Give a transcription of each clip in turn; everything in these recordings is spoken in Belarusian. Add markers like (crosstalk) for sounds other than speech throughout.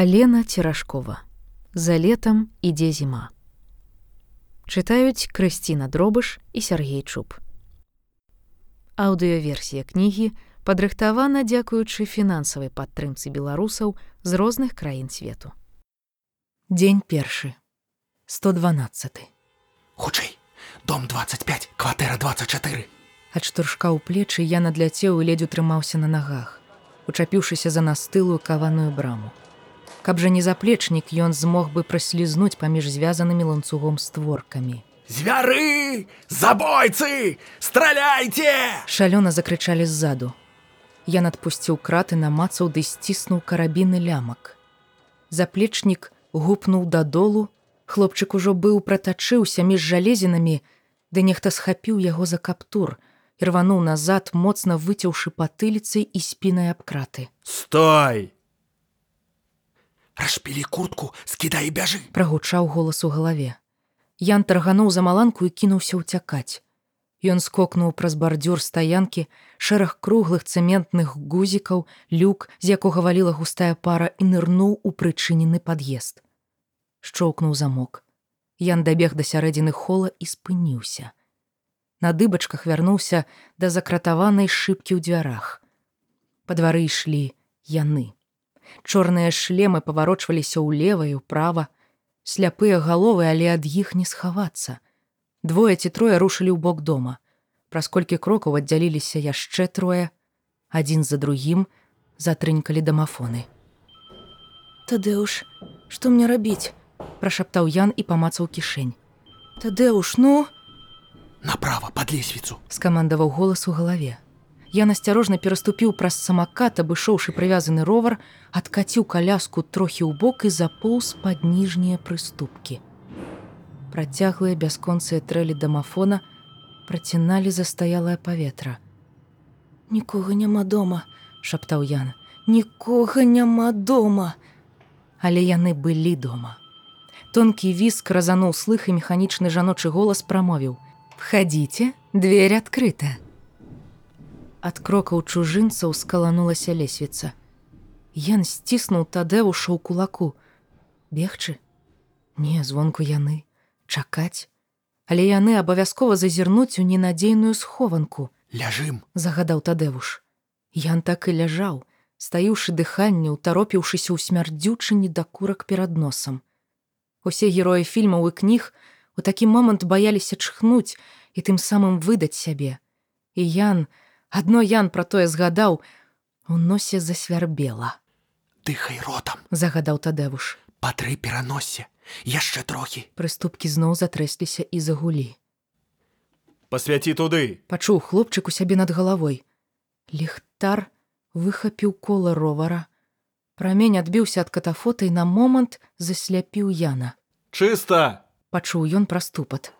Алена Церашкова. За летам ідзе зіма. Чытаюць Крысціна Дробыш і Сергей Чуб. Аўдыёверсія кнігі падрыхтавана дзякуючы фінансавай падтрымцы беларусаў з розных краін свету. Дзень першы. 112. Хутчэй, дом 25, кватэра 24. Ад штуршка ў плечы я надляцеў і ледзь утрымаўся на нагах, учапіўшыся за настылую каваную браму. Каб жа не заплечнік ён змог бы праслізнуць паміж звязанымі ланцугом створкамі. Звяры! Забойцы! Страляйце! Шалёна закрычалі ззаду. Я надпусціў краты намацаў ды сціснуў карабіны лямак. Заплечнік гупнуў дадолу, хлопчык ужо быў пратачыўся між жалезінамі, ды нехта схапіў яго за каптур рвануў назад, моцна выцеўшы патыліцай і спінай аб краты. Стой! Рашпілі куртку, скідай і бяжы. прагучаў голас у галаве. Ян таргануў за маланку і кінуўся ўцякаць. Ён скокнуў праз бардзюр стаянкі, шэраг круглых цэментных гузікаў, люк, з якога валіла густая пара і нырнуў у прычынены пад'езд. Шчоўкнуў замок. Ян дабег да сярэдзіны хола і спыніўся. На дыбачках вярнуўся да закратаванай шыбкі ў дзвярах. Па двары ішлі яны. Чорныя шлемы паварочваліся ўлева і ўправа, сляпыя галовы, але ад іх не схавацца. Двое ці трое рушылі ў бок дома. Праз колькі крокаў аддзяліліся яшчэ трое, адзін за другім затрынькалі дамафоны. Тадэуш, што мне рабіць? прашаптаў Ян і памацаў кішэнь. Тадэуш, ну, Направо, под лесвіцу. скамандаваў голас у галаве. Я насцярожна пераступіў праз самакат, абышоўшы прывязаны ровар, адкаціў каляску трохі ў бок і запоўз пад ніжнія прыступкі. Працяглыя бясконцыя трэлі дамафона праціналі застаялае паветра. Нікога няма дома, шаптаў Ян. Нікога няма дома. Але яны былі дома. Тонкі віск разануў слых і механічны жаночы голас прамовіў: « Входите, дверь открыта. Ад крокаў чужынцаў скаланулася лесвіца. Ян сціснуў тадэвуша ў кулаку. Бегчы? Не, звонку яны, чакаць, Але яны абавязкова зазірнуць у ненадзейную схованку, Ляжым. загадаў тадэвуш. Ян так і ляжаў, стаіўшы дыханне, утаропіўшыся ў смярдзючы недакурак перад носам. Усе героі фільмаў і кніг у такі момант баяліся чхнуць і тым самым выдаць сябе. І Ян, адно Ян пра тое згадаў, у носе засвярбела, Дыхай ротам. загадаў тадэвуш. Патры пераносе. Яшчэ трохі. Прыступкі зноў затрэсліся і загулі. Пасвяці туды. Пачуў хлопчык у сябе над галавой. Ліхтар выхапіў кола ровара. Прамень адбіўся ад катафота і на момант засляпіў Яна. Чыста! Пачуў ён пра ступат.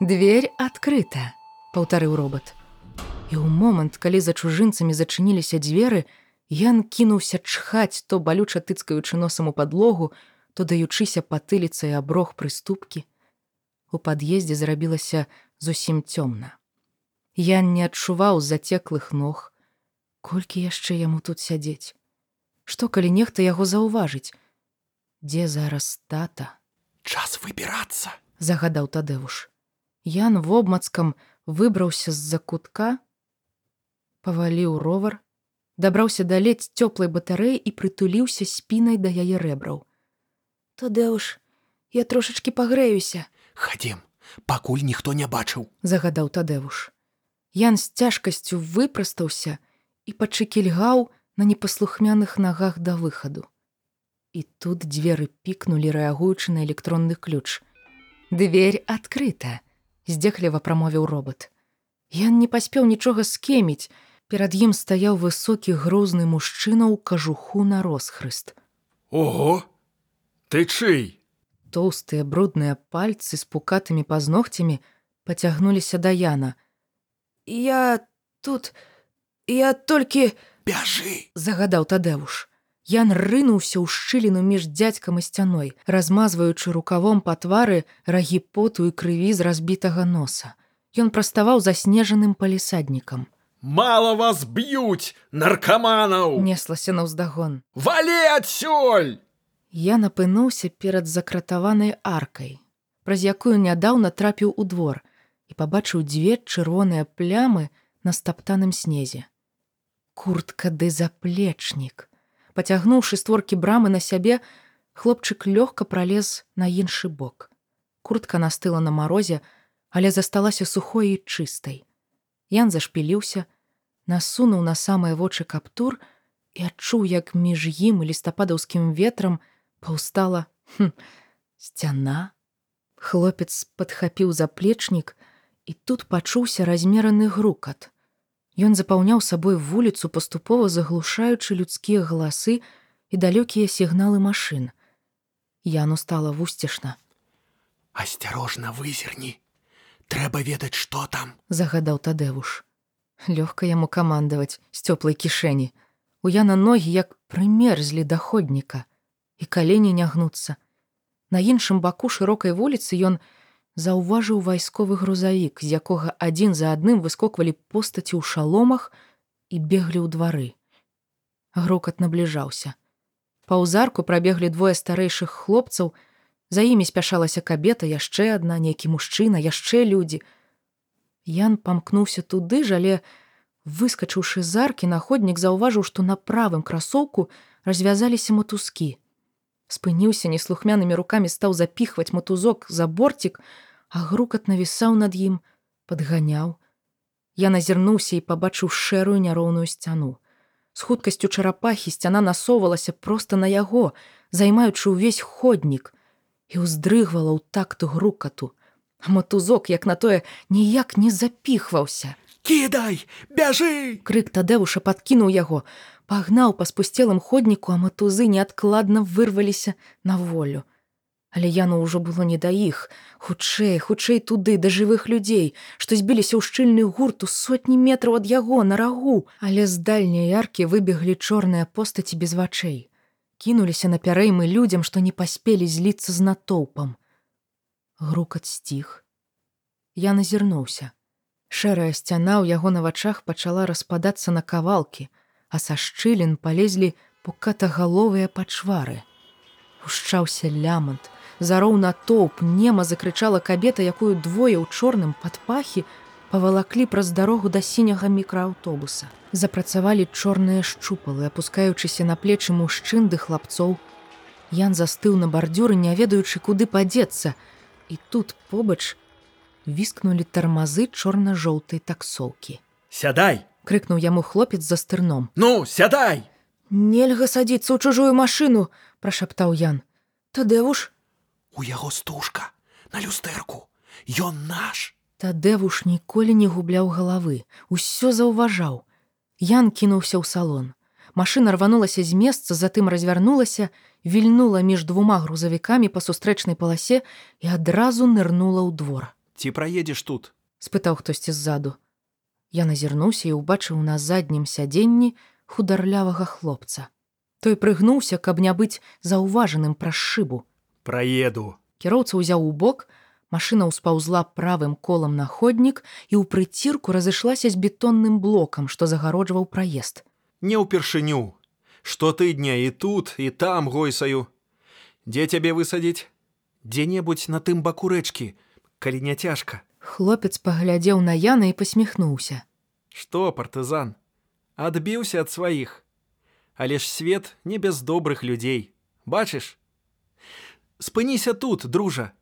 Дверь адкрыта, паўтарыў робот. І ў момант, калі за чужынцамі зачыніліся дзверы, Ян кінуўся чхаць, то балюча тыцкаючы носам у падлогу, то даючыся патыліцай аброг прыступкі. У пад'ездзе зрабілася зусім цёмна. Ян не адчуваў зацеклых ног, колькі яшчэ яму тут сядзець. Што калі нехта яго заўважыць? Дзе зараз тата? Час выбірацца. загадаў тадэвуш. Ян вобмацкам выбраўся з-за кутка, паваліў ровар, дабраўся да ледзь цёплай батарэі і прытуліўся спінай да яе рэбраў. Тадэуш, я трошачки пагрэюся, Хадзем, пакуль ніхто не бачыў. загадаў тадэвуш. Ян з цяжкасцю выпрастаўся і пачыкільгаў на непаслухмяных нагах да выхаду. І тут дзверы пікнулі, рэагуючы на электронны ключ. Дверь адкрыта, здзекліва прамовіў робот. Ян не паспеў нічога скеміць. Перад ім стаяў высокі грузны мужчына ў кажуху на росхрыст. Ого! Ты чый? Тоўстыя брудныя пальцы з пукатымі пазногцямі пацягнуліся да Яна. Я тут я толькі Бяжы! загадаў тадэвуш. Ян рынуўся ў шчыліну між дзядзькам і сцяной, размазваючы рукавом па твары рагі поту і крыві з разбітага носа. Ён праставаў заснежаным палісаднікам. Мала вас б'юць, наркаманаў! Неслася наўздагон. Валі адсюль! Я напынуўся перад закратаванай аркай, праз якую нядаўна трапіў у двор і пабачыў дзве чырвоныя плямы на стаптаным снезе. Куртка ды заплечнік. Пацягнуўшы створкі брамы на сябе, хлопчык лёгка пралез на іншы бок. Куртка настыла на марозе, але засталася сухой і чыстай. Ян зашпіліўся, насунуў на самыя вочы каптур і адчуў, як між ім і лістападаўскім ветрам паўстала хм, сцяна. Хлопец падхапіў заплечнік, і тут пачуўся размераны грукат. Ён запаўняў сабой вуліцу, паступова заглушаючы людскія галасы і далёкія сігналы машын. Яну стала вусцішна. Асцярожна вызерні. Трэба ведаць, што там. загадаў тадэвуш. Лёгка яму камандаваць з цёплай кішэні. У яна ногі як прымерзлі да ходніка, і калені не гнуцца. На іншым баку шырокай вуліцы ён заўважыў вайсковы грузавік, з якога адзін за адным выскоквалі постаці ў шаломах і беглі ў двары. Грукат набліжаўся. Паўзарку прабеглі двое старэйшых хлопцаў, За імі спяшалася кабета, яшчэ адна, нейкі мужчына, яшчэ людзі. Ян памкнуўся туды ж, але, выскачыўшы з аркі, находнік заўважыў, што на правым красоўку развязаліся матузкі. Спыніўся неслухмянымі рукамі стаў запіхваць матузок за борцік, а грукат навісаў над ім, падганяў. Я назірнуўся і пабачыў шэрую няроўную сцяну. З хуткасцю чарапахі сцяна насоўвалася проста на яго, займаючы ўвесь ходнік і ўздрыгвала ў такту грукату. Матузок, як на тое, ніяк не запіхваўся. Кідай, бяжы! Крык тадэвуша падкінуў яго, пагнаў па спусцелым ходніку, а матузы неадкладна вырваліся на волю. Але яну ўжо было не да іх, хутчэй, хутчэй туды да жывых людзей, што збіліся ў шчыльны гурт у сотні метраў ад яго на рагу, але з дальняй яркі выбеглі чорныя постаці без вачэй кінуліся на пярэймы людзям, што не паспелі зліцца з натоўпам. Грукат сціх. Я назірнуўся. Шэрая сцяна ў яго на вачах пачала распадацца на кавалкі, а са шчылін палезлі пукатагаловыя пачвары. Ушчаўся лямант, зароў натоўп нема закрычала кабета, якую двое ў чорным падпахі павалаклі праз дарогу да сіняга мікрааўтобуса запрацавалі чорныя шчупалы, апускаючыся на плечы мужчын ды хлапцоў. Ян застыў на бардюры, не ведаючы, куды падзецца. І тут побач віскнулі тармазы чорна-жоўтай таксоўкі. Сядай! крыкнуў яму хлопец за стырном. Ну, сядай! Нельга садзіцца ў чужую машыну, прашаптаў Ян. Тадэвуш, У яго стужка на люстэрку. Ён наш. Тадэвуш ніколі не губляў галавы, усё заўважаў. Ян кінуўся ў салон. Машына рванулася з месца, затым развярнулася, вільнула між двума грузавікамі па сустрэчнай паласе і адразу нырнула ў двор. Ці праедзеш тут? спытаў хтосьці ззаду. Я назірнуўся і ўбачыў на заднім сядзенні хударлявага хлопца. Той прыгнуўся, каб не быць заўважаным праз шыбу. Праеду. Кіроўца ўзяў у бок, Машына ўспаўзла правым колам на ходнік і ў прыцірку разышлася з бетонным блокам, што загароджваў праезд. Не ўпершыню. Што тыдня і тут і там гойсаю. Дзе цябе высадзіць? Дзе-небудзь на тым баку рэчкі, калі не цяжка. Хлопец паглядзеў на Яна і пасміхнуўся. Што, партызан? Адбіўся ад сваіх. Але ж свет не без добрых людзей. Бачыш? Спыніся тут, дружа,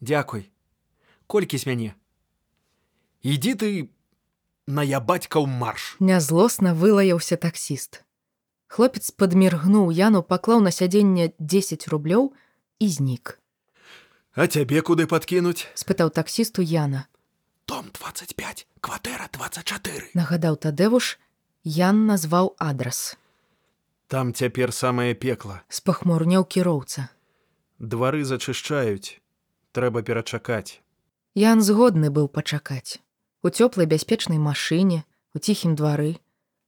Дякуй. Колькі з мяне. Ідзі ты на я бацькаў марш. Нязлосна вылаяўся таксіст. Хлопец падміргнуў яну, паклаў на сядзенне 10 рублёў і знік. А цябе куды падкінуць? спытаў таксісту Яна. Дом 25, кватэра 24. Нагадаў тадэвуш, Ян назваў адрас. Там цяпер самае пекла. Спахмурняў кіроўца. Двары зачышчаюць трэба перачакаць. Ян згодны быў пачакаць. У цёплай бяспечнай машыне, у ціхім двары,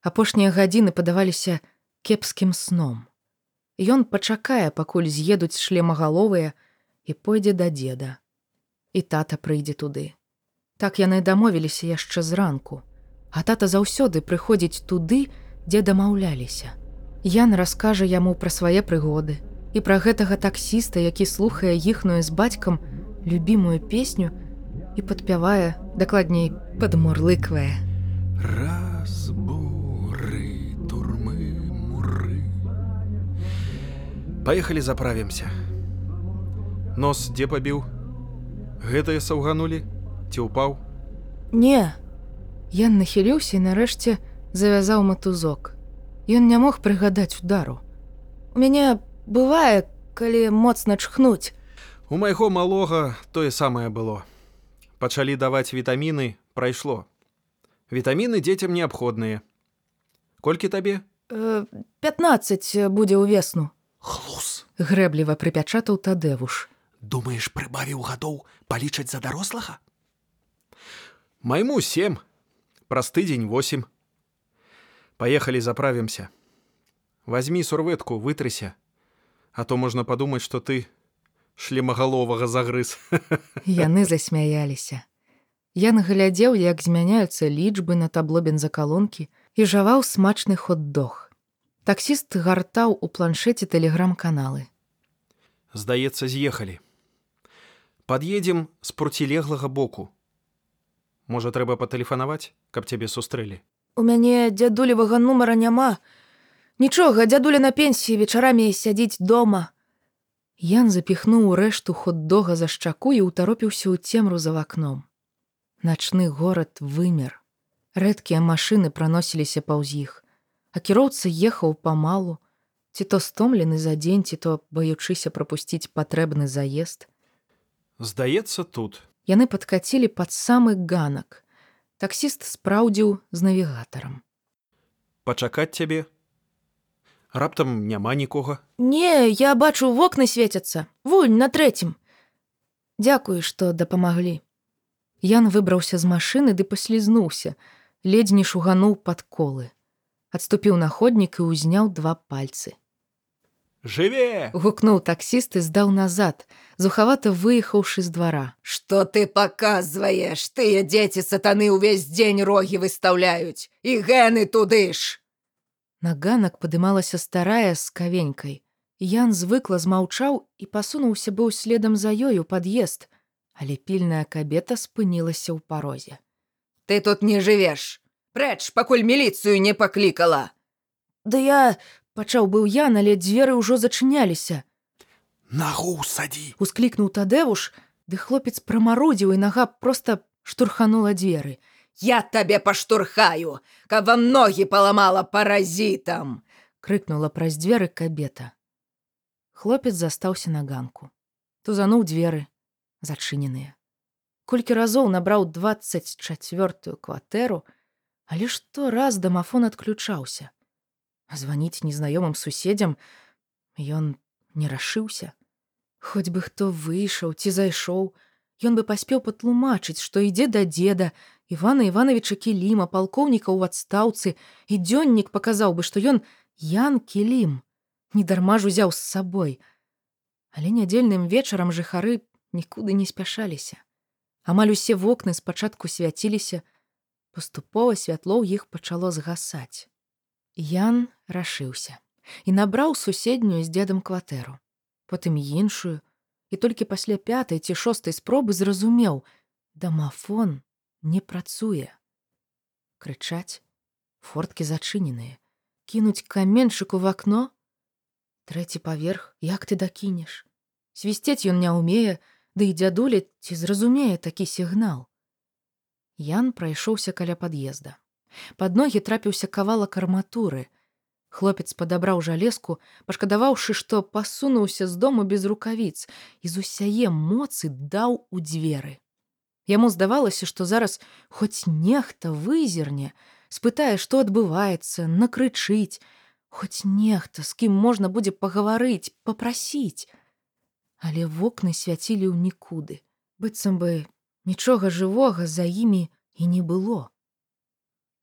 апошнія гадзіны падаваліся кепскім сном. Ён пачакае, пакуль з'едуць шлемагаловыя і пойдзе да дзеда. І тата прыйдзе туды. Так яны дамовіліся яшчэ зранку, а тата заўсёды прыходзіць туды, дзе дамаўляліся. Ян раскажа яму пра свае прыгоды, І пра гэтага таксіста, які слухае іхную з бацькам любімую песню і падпявае, дакладней падмурлыквае. Разбуры, турмы, муры. Паехалі заправімся. Нос дзе пабіў? Гэтыя саўганулі, ці ўпаў? Не. Ян нахіліўся і нарэшце завязаў матузок. Ён не мог прыгадаць удару. У мяне бывае, калі моцна чхнуць. У майго малога тое самае было. Пачалі даваць вітаміны, прайшло. Вітаміны дзецям неабходныя. Колькі табе? Э, 15 будзе ўвесну. Хлус. Грэбліва прыпячатаў тадэвуш. Думаеш, прыбавіў гадоў палічаць за дарослага? Майму сем, праз тыдзень восем. Паехалі заправімся. Вазьмі сурветку, вытрыся, А то можна падумаць, што ты шлемагаловага загрыз. (laughs) Яны засмяяліся. Ян глядзеў, як змяняюцца лічбы на табло бензакалонкі і жаваў смачны хот-дог. Таксіст гартаў у планшеце тэлеграм-каналы. Здаецца, з'ехалі. Пад'едзем з процілеглага боку. Можа, трэба патэлефанаваць, каб цябе сустрэлі. У мяне дзядулевага нумара няма. Нічога, дзядуля на пенсіі вечарамі сядзіць дома. Ян запіхнуў рэшту хот-дога за шчаку і ўтаропіўся ў цемру за вакном. Начны горад вымер. Рэдкія машыны праносіліся паўз іх, а кіроўца ехаў памалу, ці то стомлены за дзень, ці то баючыся прапусціць патрэбны заезд. Здаецца, тут. Яны падкацілі пад самы ганак. Таксіст спраўдзіў з навігатарам. Пачакаць цябе? Раптам няма нікога. Не, я бачу вокны свецяцца. Вунь на трэцім. Дзякуй, што дапамаглі. Ян выбраўся з машыны ды паслізнуўся, ледзь не шугануў пад колы. Адступіў на ходнік і ўзняў два пальцы. Жыве! Гукнуў таксіст і здаў назад, зухавата выехаўшы з двара. Што ты паказваеш, тыя дзеці сатаны ўвесь дзень рогі выстаўляюць і гэны туды ж. На ганак падымалася старая з кавенькай. Ян звыкла змаўчаў і пасунуўся быў следам за ёю пад'езд, але пільная кабета спынілася ў парозе. Ты тут не жывеш. Прэч, пакуль міліцыю не паклікала. Да я пачаў быў я, але дзверы ўжо зачыняліся. Нагу садзі. Усклікнуў тадэвуш, ды хлопец прамарудзіў і нага проста штурханула дзверы. Я табе паштурхаю, каб вам ногі паламала паразітам. крыкнула праз дзверы кабета. Хлопец застаўся на ганку. Тузануў дзверы, зачыненыя. Колькі разоў набраў 24 кватэру, але што раз дамафон адключаўся. Званіць незнаёмым суседзям ён не рашыўся. Хоць бы хто выйшаў ці зайшоў, ён бы паспеў патлумачыць, што ідзе да дзеда, Івана Івановича Кіліма, палкоўніка ў адстаўцы, і дзённік паказаў бы, што ён Ян Кілім, недарма ж узяў з сабой. Але нядзельным вечарам жыхары нікуды не спяшаліся. Амаль усе вокны спачатку свяціліся, паступова святло ў іх пачало згасаць. Ян рашыўся і набраў суседнюю з дзедам кватэру, потым іншую, і толькі пасля пятай ці шостай спробы зразумеў: дамафон не працуе. Крычаць, форткі зачыненыя, кінуць каменьчык у вакно, Трэці паверх, як ты дакінеш. Свісцець ён не ўмее, ды і дзядуля ці зразумее такі сігнал. Ян прайшоўся каля пад'езда. Пад ногі трапіўся кавалак арматуры. Хлопец падабраў жалезку, пашкадаваўшы, што пасунуўся з дому без рукавіц і з усяе моцы даў у дзверы. Яму здавалася, што зараз хоць нехта вызерне, спытае, што адбываецца, накрычыць, хоць нехта, з кім можна будзе пагаварыць, попрасіць. Але вокны свяцілі ў нікуды, быццам бы нічога жывога за імі і не было.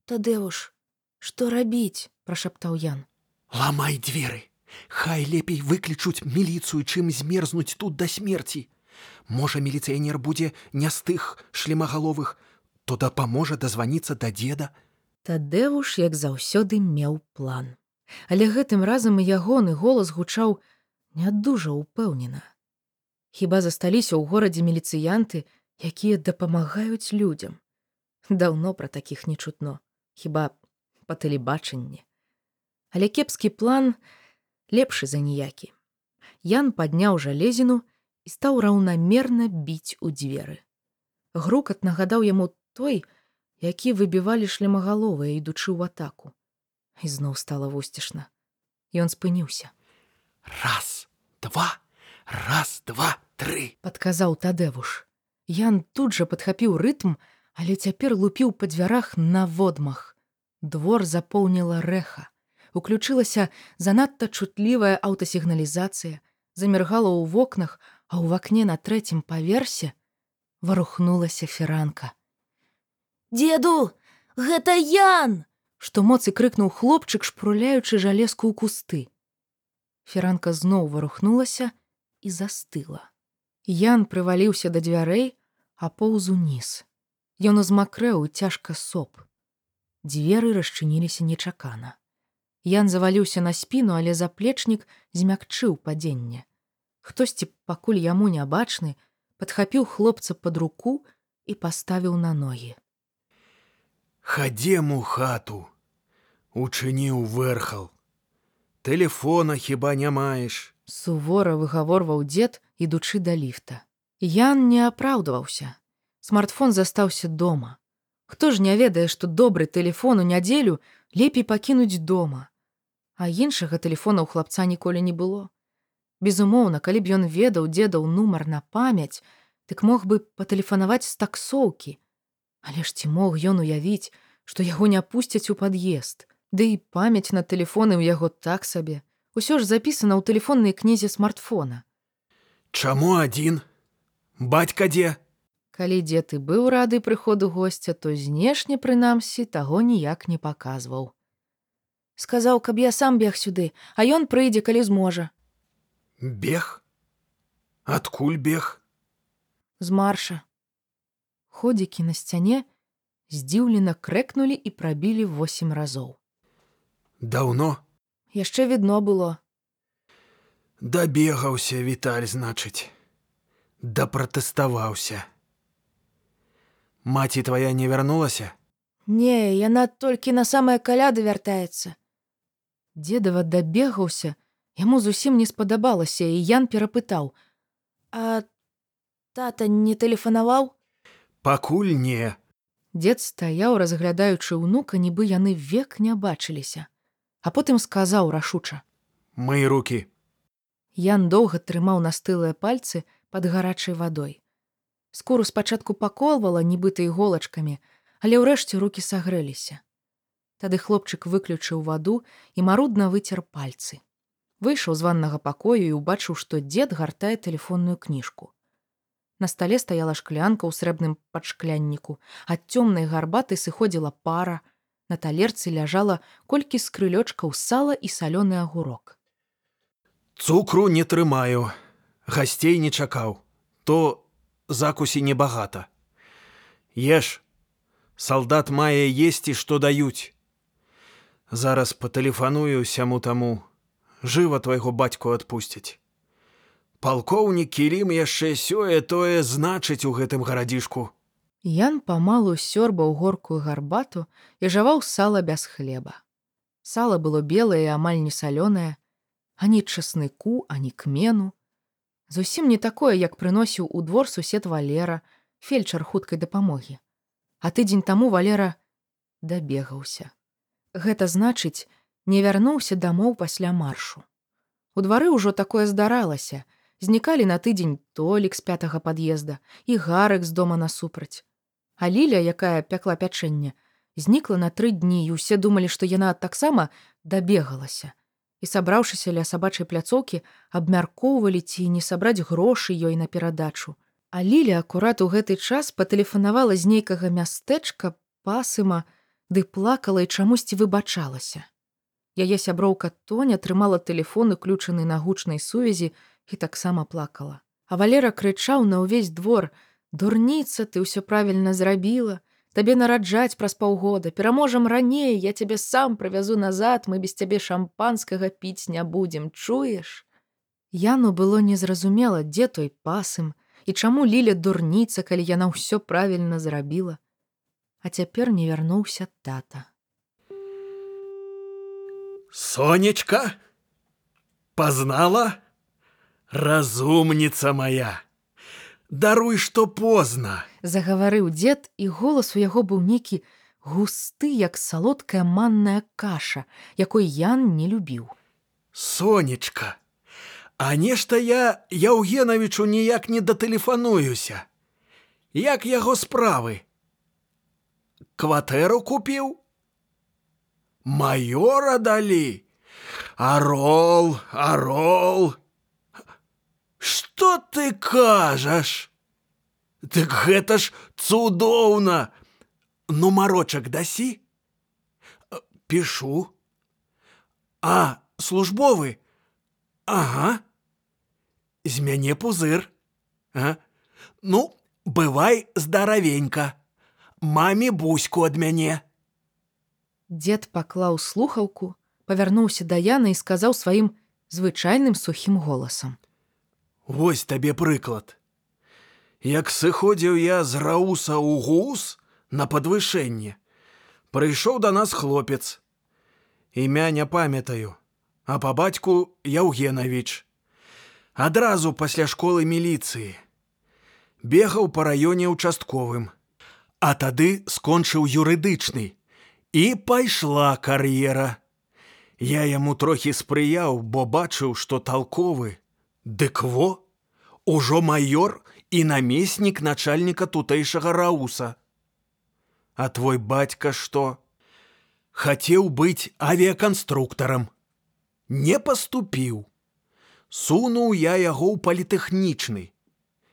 Тадэуш, што рабіць, прашаптаў Ян. Ламай дзверы. Хай лепей выключуць міліцыю, чым змерзнуць тут да смерці. Можа, міліцыянер будзе не з тых шлемагаловых, то дапаможа дазваніцца да дзеда. Тадэуш, як заўсёды меў план. Але гэтым разам і ягоны голас гучаў не дужа ўпэўнена. Хіба засталіся ў горадзе міліцыянты, якія дапамагаюць людзям. Даўно пра такіх не чутно, хіба па тэлебачанні. Але кепскі план лепшы за ніякі. Ян падняў жалезіну і стаў раўнамерна біць у дзверы. Грукат нагадаў яму той, які выбівалі шлемагаловыя, ідучы ў атаку. І зноў стала вусцішна. Ён спыніўся. Раз, два, раз, два, тры. падказаў тадэвуш. Ян тут жа падхапіў рытм, але цяпер лупіў па дзвярах на водмах. Двор запоўніла рэха. Уключылася занадта чутлівая аўтасігналізацыя, заміргала ў вокнах, а ў вакне на трэцім паверсе варухнулася феранка. Деду, гэта Ян! Што моцы крыкнуў хлопчык, шпруляючы жалезку ў кусты. Феранка зноў варухнулася і застыла. Ян прываліўся да дзвярэй, а поўз уніз. Ён узмакрэў цяжка соп. Дзверы расчыніліся нечакана. Ян заваліўся на спіну, але заплечнік змякчыў падзенне. Хтосьці, пакуль яму нябачны, падхапіў хлопца пад руку і паставіў на ногі. Хадзем у хату. Учыніў вэрхал. Тэлефона хіба не маеш. Сувора выгаворваў дзед, ідучы да ліфта. Ян не апраўдваўся. Смартфон застаўся дома. Хто ж не ведае, што добры тэлефон у нядзелю лепей пакінуць дома. А іншага тэлефона ў хлапца ніколі не было. Безумоўна, калі б ён ведаў дзедаў нумар на памяць, дык мог бы патэлефанаваць з таксоўкі. Але ж ці мог ён уявіць, што яго не пусцяць у пад'езд. Ды і памяць на тэлефоны ў яго так сабе. Усё ж запісана ў тэлефоннай кнізе смартфона. Чаму адзін? Бацька дзе? Калі дзед і быў рады прыходу госця, то знешне прынамсі таго ніяк не паказваў. Сказаў, каб я сам бег сюды, а ён прыйдзе, калі зможа. Бег? Адкуль бег? з марша. Ходзікі на сцяне здзіўлена крэкнулі і прабілі восем разоў. Даўно Яшчэ відно было. дабегаўся віталь, значыць. Дапратэставаўся. Маці твая не вярнулася? Не, яна толькі на самыя каляды вяртаецца. Дзедава дабегаўся, яму зусім не спадабалася, і Ян перапытаў: « А тата не тэлефанаваў? Пакуль не. Дзед стаяў, разглядаючы ўнука, нібы яны век не бачыліся. А потым сказаў рашуча: Мый руки. Ян доўга трымаў настылыя пальцы пад гарачай вадой. Скуру спачатку паколвала нібыта іголачкамі, але ўрэшце руки сагрэліся. Тады хлопчык выключыў ваду і марудна выцер пальцы. Выйшаў з ваннага пакою і ўбачыў, што дзед гартае тэлефонную кніжку. На стале стаяла шклянка ў срэбным падшклянніку, ад цёмнай гарбаты сыходзіла пара, на талерцы ляжала колькі з крылёчкаў сала і салёны агурок. Цукру не трымаю. Гасцей не чакаў. То закусі небагата. Еш. Салдат мае есці, што даюць. Зараз патэлефаную сяму таму. Жыва твайго бацьку адпусцяць. Палкоўнік кілім яшчэ сёе тое значыць у гэтым гарадзішку. Ян памалу сёрбаў горкую гарбату і жаваў сала без хлеба. Сала было белае і амаль не салёнае, ані часныку, ані кмену. Зусім не такое, як прыносіў у двор сусед валера, фельчар хуткай дапамогі. А тыдзень таму валера дабегаўся. Гэта значыць, не вярнуўся дамоў пасля маршу. У двары ўжо такое здаралася, знікалі на тыдзень толік з пятага пад'езда і гарак з дома насупраць. А ліля, якая пякла пячэнне, знікла на тры дні і ўсе думалі, што яна таксама дабегалася. І сабраўшыся ля сабачай пляцоўкі, абмяркоўвалі ці не сабраць грошы ёй на перадачу. А ліля акурат у гэты час патэлефанавала з нейкага мястэчка пасыма, ды плакала і чамусьці выбачалася. Яе сяброўка Тоня трымала тэлефон уключаны на гучнай сувязі і таксама плакала. А валера крычаў на ўвесь двор: « Дурніца, ты ўсё правільна зрабіла, табе нараджаць праз паўгода, пераможам раней, я цябе сам правязу назад, мы без цябе шампанскага піць не будзем, чуеш. Яну было незразумела, дзе той пасым і чаму ліля дурніца, калі яна ўсё правільна зрабіла. А цяпер не вярнуўся тата. Сонечка? Познала? Разумница моя! Даруй, што позна. Загаварыў дзед, і голас у яго быў нейкі густы, як салодкая манная каша, якой Ян не любіў. Сонечка, А нешта я Яўгенавічу ніяк не датэлефануюся. Як яго справы? Кватэру купіў? Маёра далі. Арол, арол. Што ты кажаш? Дык гэта ж цудоўна. Нумарочак дасі? Пішу. А, службовы? Ага. З мяне пузыр. А? Ну, бывай здаравенька. Маме буську ад мяне. Дзед паклаў слухаўку, павярнуўся да Яна і сказаў сваім звычайным сухім голасам. Вось табе прыклад. Як сыходзіў я з рауса ў гус на падвышэнне, прыйшоў да нас хлопец. Імя не памятаю, а па бацьку Яўгенавіч. Адразу пасля школы міліцыі. Бегаў па раёне участковым, а тады скончыў юрыдычны і пайшла кар'ера. Я яму трохі спрыяў, бо бачыў, што талковы, Дык во, ужо майор і намеснік начальніка тутэйшага рауса. А твой бацька што? Хацеў быць авіяканструктарам. Не паступіў. Сунуў я яго ў палітэхнічны.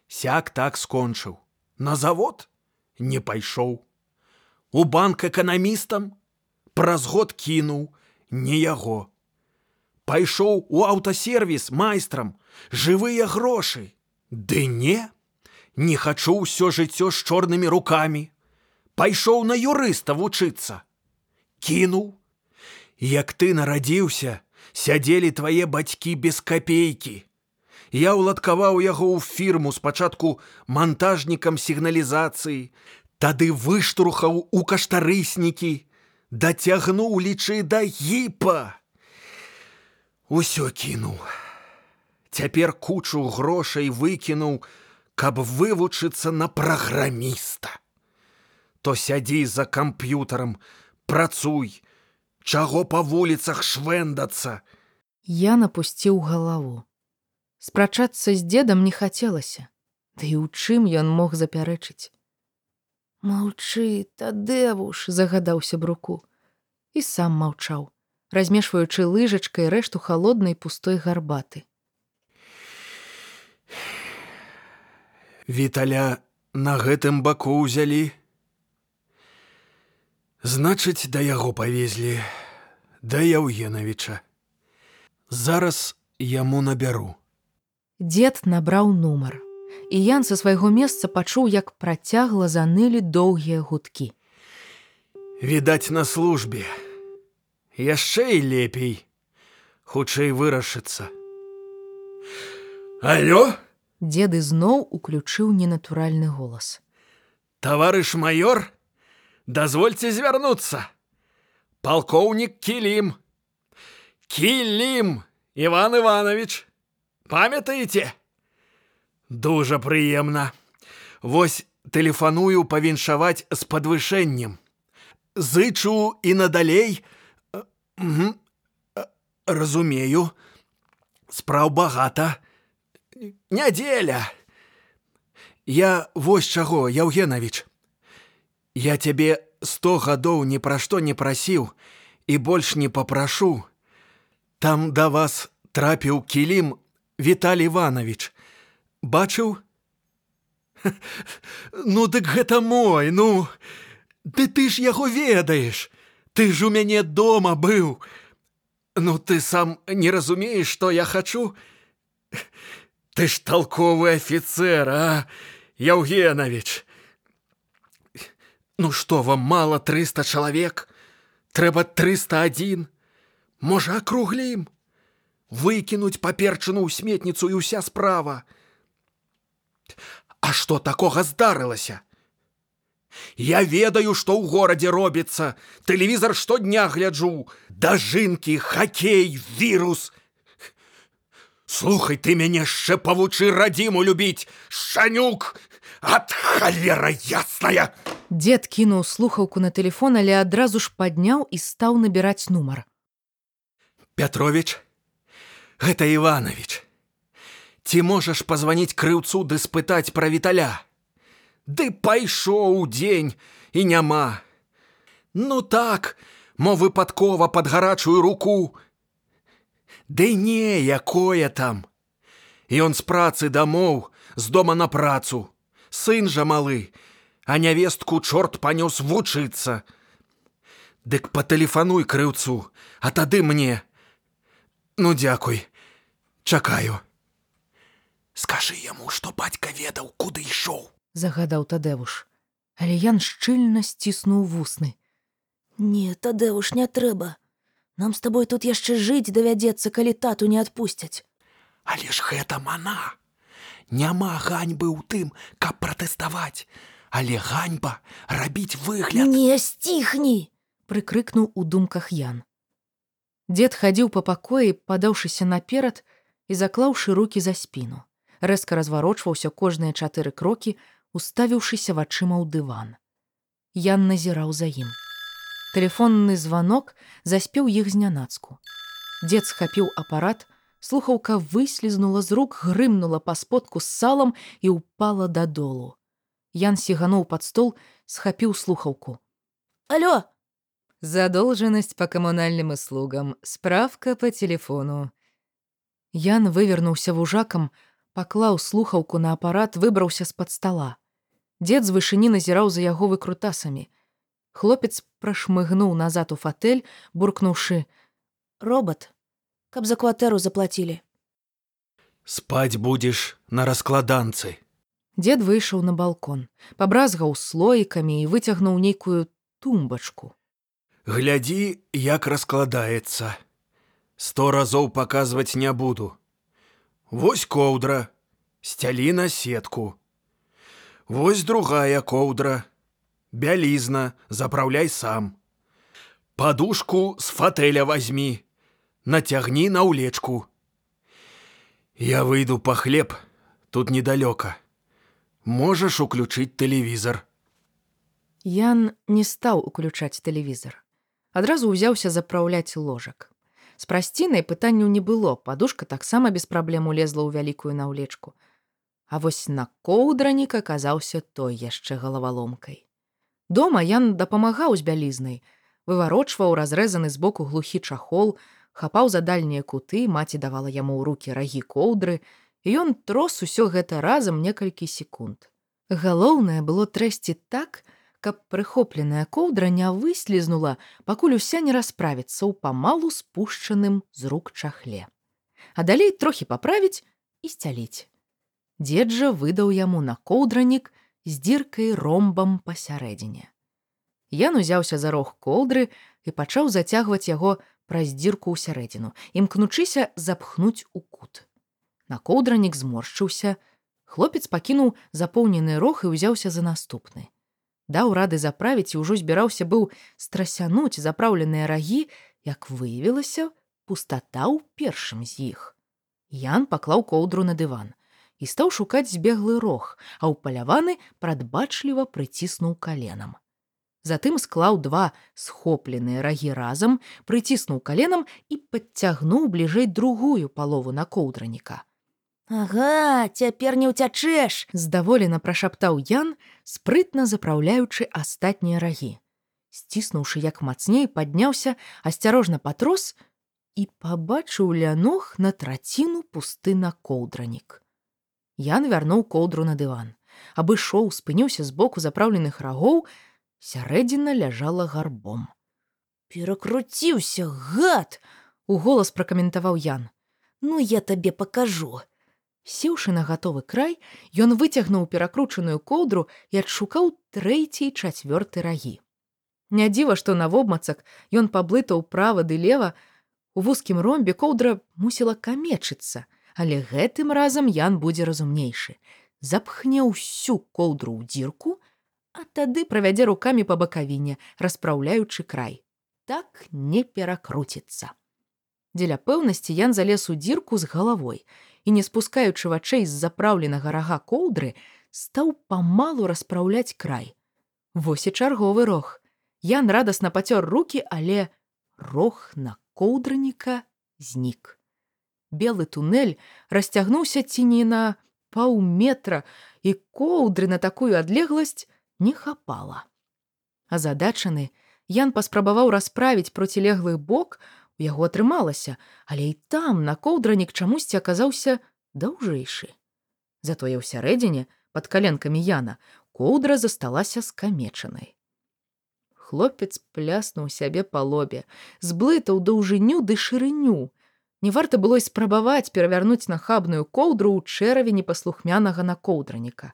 Сяк так скончыў. На завод не пайшоў. У банк эканамістам праз год кінуў не яго. Пайшоў у аўтасервіс майстрам, жывыя грошы. Ды не, не хачу ўсё жыццё з чорнымі рукамі. Пайшоў на юрыста вучыцца. Кінуў. Як ты нарадзіўся, сядзелі твае бацькі без капейкі. Я ўладкаваў яго ў фірму спачатку монтажнікам сігналізацыі, тады выштурхаў у каштарыснікі, дацягнуў лічы да гіпа. Усё кінуў. Цяпер кучу грошай выкінуў, каб вывучыцца на праграміста. То сядзі за камп'ютарам, працуй, чаго па вуліцах швендацца. Я напусціў галаву. Спрачацца з дзедам не хацелася, Ды і ў чым ён мог запярэчыць. Маўчы, тадэвуш, загадаўся бруку і сам маўчаў, размешваючы лыжачкай рэшту халоднай пустой гарбаты. Віталя на гэтым баку ўзялі. Значыць, да яго павезлі, да Яўгенавіча. Зараз яму набяру. Дзед набраў нумар, і Ян са свайго месца пачуў, як працягла занылі доўгія гудкі. Відаць на службе. Яшчэ і лепей, хутчэй вырашыцца. Алё! Дзед ізноў уключыў ненатуральны голас. Таварыш майор, дазвольце звярнуцца. Палкоўнік кілім. Кілім, Іван Іванович, памятаеце? Дужа прыемна. Вось тэлефаную павіншаваць з падвышэннем. Зычу і надалей, разумею, спраў багата, нядзеля. Я вось чаго, Яўгенавіч. Я цябе сто гадоў ні пра што не прасіў і больш не папрашу. Там да вас трапіў кілім Віталь Іванович. Бачыў? (laughs) Ну дык гэта мой, ну, Ды ты ж яго ведаеш. Ты ж у мяне дома быў. Ну ты сам не разумееш, што я хачу. (laughs) Ты ж толковы офіцер, а Яўгенавіч. Ну што вам мало 300 чалавек, трэба 301. Можа, акруглім. Выкінуць паперчыну ў сметніцу і ўся справа. А што такога здарылася? Я ведаю, што ў горадзе робіцца. Тэлевізар штодня гляджу. Дажынкі, хакей, вірус. Слухай, ты мяне яшчэ павучы радзіму любіць. Шанюк! Ад халера ясная! Дзед кінуў слухаўку на тэлефон, але адразу ж падняў і стаў набіраць нумар. Пятрович, гэта Іванович. Ці можаш пазваніць крыўцу ды спытаць пра віталя? Ды пайшоў дзень і няма. Ну так, мо выпадкова пад гарачую руку. Ды не, якое там. Ён з працы дамоў, з дома на працу. Сын жа малы, а нявестку чорт панёс вучыцца. Дык патэлефануй крыўцу, а тады мне. Ну дзякуй, чакаю. Скажы яму, што бацька ведаў, куды ішоў. загадаў тадэвуш. Але Ян шчыльна сціснуў вусны. Не, Тадэуш, не трэба. Нам з табой тут яшчэ жыць давядзецца, калі тату не адпусцяць. Але ж гэта мана. Няма ганьбы ў тым, каб пратэставаць, але ганьба рабіць выгляд. Не сціхні! прыкрыкнуў у думках Ян. Дзед хадзіў па пакоі, падаўшыся наперад і заклаўшы руки за спіну. Рэзка разварочваўся кожныя чатыры крокі, уставіўшыся вачыма ў дыван. Ян назіраў за ім. Тэлефонны званок заспеў іх знянацку. Дзед схапіў апарат, слухаўка выслізнула з рук, грымнула па сподку з салам і ўпала дадолу. Ян сігануў пад стол, схапіў слухаўку. Алё, Задолженность по коммунальным услугам. Справка по телефону. Ян вывернуўся вужакам, паклаў слухаўку на апарат, выбраўся з-пад стала. Дзед з вышыні назіраў за яго выкрутасамі. Хлопец прашмыгнуў назад у фатэль, буркнуўшы: робот, каб за кватэру заплацілі. Спаць будзеш на раскладанцы. Дзед выйшаў на балкон, пабразгаў слоікамі і выцягнуў нейкую тумбачку. Глядзі, як раскладаецца. Сто разоў паказваць не буду. Вось коўдра, сцялі на сетку. Вось другая коўдра. Бялізна, запраўляй сам. Падушку з фатэля вазьмі, нацягні на ўлечку. Я выйду па хлеб, тут недалёка. Можаш уключыць тэлевізор. Ян не стаў уключаць тэлевізор. Адразу ўзяўся запраўляць ложак. З прасцінай пытанняў не было, падушка таксама без праблем улезла ў вялікую наўлечку. А вось на коўдранік аказаўся той яшчэ галаваломкай. Дома Ян дапамагаў з бялізнай, выварочваў разрэзаны збоку глухі чахол, хапаў за дальнія куты, маці давала яму ў руки рагі коўдры, і ён трос усё гэта разам некалькі секунд. Галоўнае было трэсці так, каб прыхопленая коўдра не выслізнула, пакуль уся не расправіцца ў памалу спушчаным з рук чахле. А далей трохі паправіць і сцяліць. Дзед жа выдаў яму на коўдранік з дзіркай ромбам пасярэдзіне. Ян узяўся за рог коўдры і пачаў зацягваць яго праз дзірку ў сярэдзіну, імкнучыся запхнуць у кут. На коўдранік зморшчыўся, хлопец пакінуў запоўнены рог і ўзяўся за наступны. Даў рады заправіць і ўжо збіраўся быў страсянуць запраўленыя рагі, як выявілася, пустата ў першым з іх. Ян паклаў коўдру на дыван і стаў шукаць збеглы рог, а ўпаляваны прадбачліва прыціснуў каленам. Затым склаў два схопленыя рагі разам, прыціснуў каленам і падцягнуў бліжэй другую палову на коўдраніка. Ага, цяпер не ўцячэш. Здаволена прашаптаў Ян, спрытна запраўляючы астатнія рагі. Сціснуўшы як мацней, падняўся, асцярожна патрос і пабачыў ля ног на траціну пусты на коўдранік. Ян вярнуў коўдру на дыван. Абышоў, спыніўся з боку запраўленых рагоў, сярэдзіна ляжала гарбом. Перакруціўся, гад! У голас пракаментаваў Ян. Ну я табе пакажу. Сеўшы на гатовы край, ён выцягнуў перакручаную коўдру і адшукаў трэці і чацвёрты рагі. Не дзіва, што на вобмацак ён паблытаў права ды лева, У вузкім ромбе коўдра мусіла камечыцца, але гэтым разам Ян будзе разумнейшы. Запхне ўсю коўдру ў дзірку, а тады правядзе рукамі па бакавіне, распраўляючы край. Так не перакруціцца. Дзеля пэўнасці Ян залез у дзірку з галавой і, не спускаючы вачэй з запраўленага рага коўдры, стаў памалу распраўляць край. Вось і чарговы рог. Ян радасна пацёр руки, але рог на коўдраніка знік. Белы тунэль расцягнуўся ці не на паўметра, і коўдры на такую адлегласць не хапала. Азадачаны, Ян паспрабаваў расправіць процілеглы бок, яго атрымалася, але і там на коўдранік чамусьці аказаўся даўжэйшы. Затое ў сярэдзіне, пад каленкамі Яна, коўдра засталася скамечанай. Хлопец пляснуў сябе па лобе, зблытаў даўжыню ды шырыню. Не варта было і спрабаваць перавярнуць нахабную коўдру ў чэраве непаслухмянага на коўдраніка.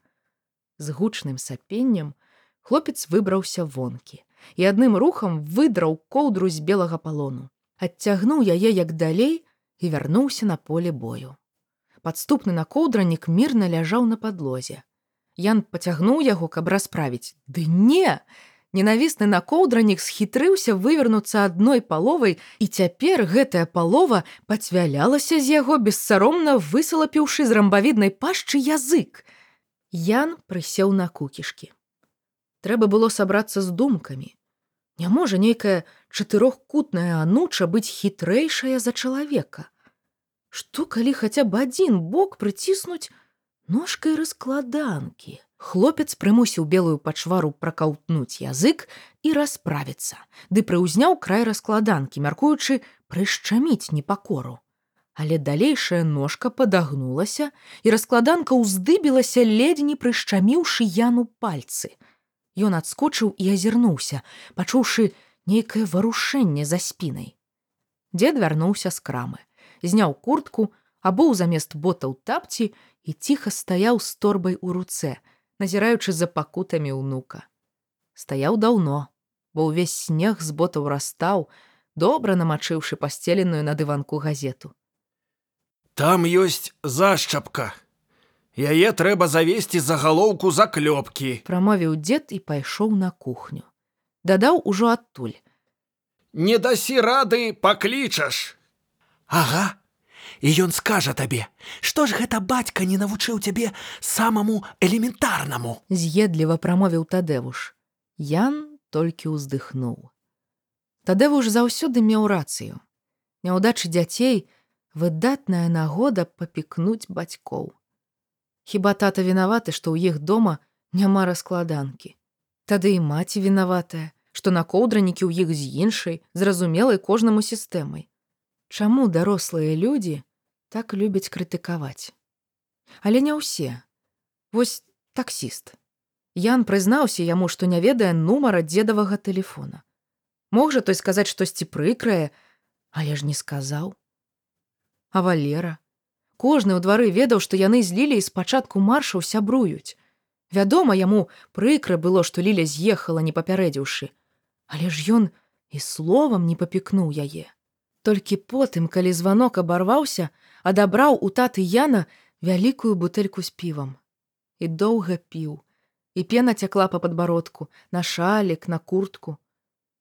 З гучным сапеннем хлопец выбраўся вонкі і адным рухам выдраў коўдру з белага палону. Адцягнуў яе як далей і вярнуўся на поле бою. Падступны на коўдранік мірна ляжаў на падлозе. Ян пацягнуў яго, каб расправіць. Ды не! Ненавісны накоўдранік схітрыўся вывернуцца адной паловай, і цяпер гэтая палова пацвялялася з яго бессаромна высалапіўшы з рамбавіднай пашчы язык. Ян прысеў на кукішкі. Трэба было сабрацца з думкамі. Не можа нейкая чатырохкутная ануча быць хітрэйшая за чалавека. Што калі хаця б адзін бок прыціснуць ножкай раскладанкі. Хлопец прымусіў белую пачвару пракаўтнуць язык і расправіцца, ды прыўзняў край раскладанкі, мяркуючы прышчаміць непакору. Але далейшая ножка падагнулася, і раскладанка ўздыбілася ледзь не прышчаміўшы яну пальцы. Ён адскочыў і азірнуўся, пачуўшы нейкае варушэнне за спінай. Дзед вярнуўся з крамы, зняў куртку, або замест ботаў тапці і ціха стаяў з торбай у руцэ, назіраючы за пакутамі ўнука. Стаяў даўно, бо ўвесь снег з ботаў растаў, добра намачыўшы пасцеленую на дыванку газету. Там ёсць зашчапка. Яе трэба завесці за галоўку заклёпкі. Прамовіў дзед і пайшоў на кухню. Дадаў ужо адтуль. Не дасі рады паклічаш. Ага, і ён скажа табе, што ж гэта бацька не навучыў цябе самаму элементарнаму. З'едліва прамовіў тадэвуш. Ян толькі ўздыхнуў. Тадэвуш заўсёды меў рацыю. Няўдачы дзяцей выдатная нагода папікнуць бацькоў. Хіба тата вінаваты, што ў іх дома няма раскладанкі. Тады і маці вінаватая, што на коўдранікі ў іх з іншай, зразумелай кожнаму сістэмай. Чаму дарослыя людзі так любяць крытыкаваць? Але не ўсе. Вось таксіст. Ян прызнаўся яму, што не ведае нумара дзедавага тэлефона. Мог жа той сказаць штосьці прыкрае, але ж не сказаў. А валера. Кожны ў двары ведаў, што яны з лілей спачатку маршаў сябруюць. Вядома, яму прыкра было, што ліля з'ехала, не папярэдзіўшы. Але ж ён і словам не папікнуў яе. Толькі потым, калі званок абарваўся, адабраў у таты Яна вялікую бутэльку з півам. І доўга піў, і пена цякла па падбародку, на шалік, на куртку.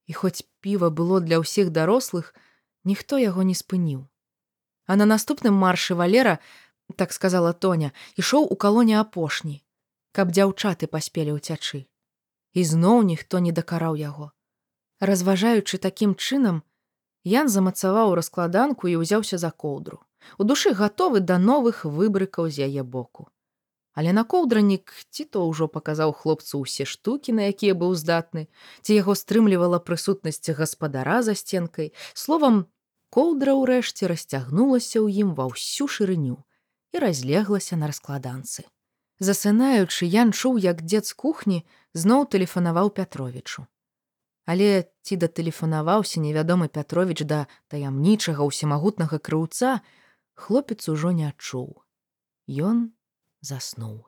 І хоць піва было для ўсіх дарослых, ніхто яго не спыніў. А на наступным маршы валера, так сказала Тоня, ішоў у калоне апошні, каб дзяўчаты паспелі ўцячы. І зноў ніхто не дакараў яго. Разважаючы такім чынам, Ян замацаваў раскладанку і ўзяўся за коўдру. У душы гатовы да новых выбрыкаў з яе боку. Але на коўдранік ці то ўжо паказаў хлопцу ўсе штукі, на якія быў здатны, ці яго стрымлівала прысутнасць гаспадара за сценкай, словам, коўдра ўрэшце расцягнулася ў ім ва ўсю шырыню і разлеглася на раскладанцы. Засынаючы, Ян чуў, як дзед з кухні зноў тэлефанаваў Пятровічу. Але ці датэлефанаваўся невядомы Пятровіч да таямнічага ўсемагутнага крыўца, хлопец ужо не адчуў. Ён заснуў.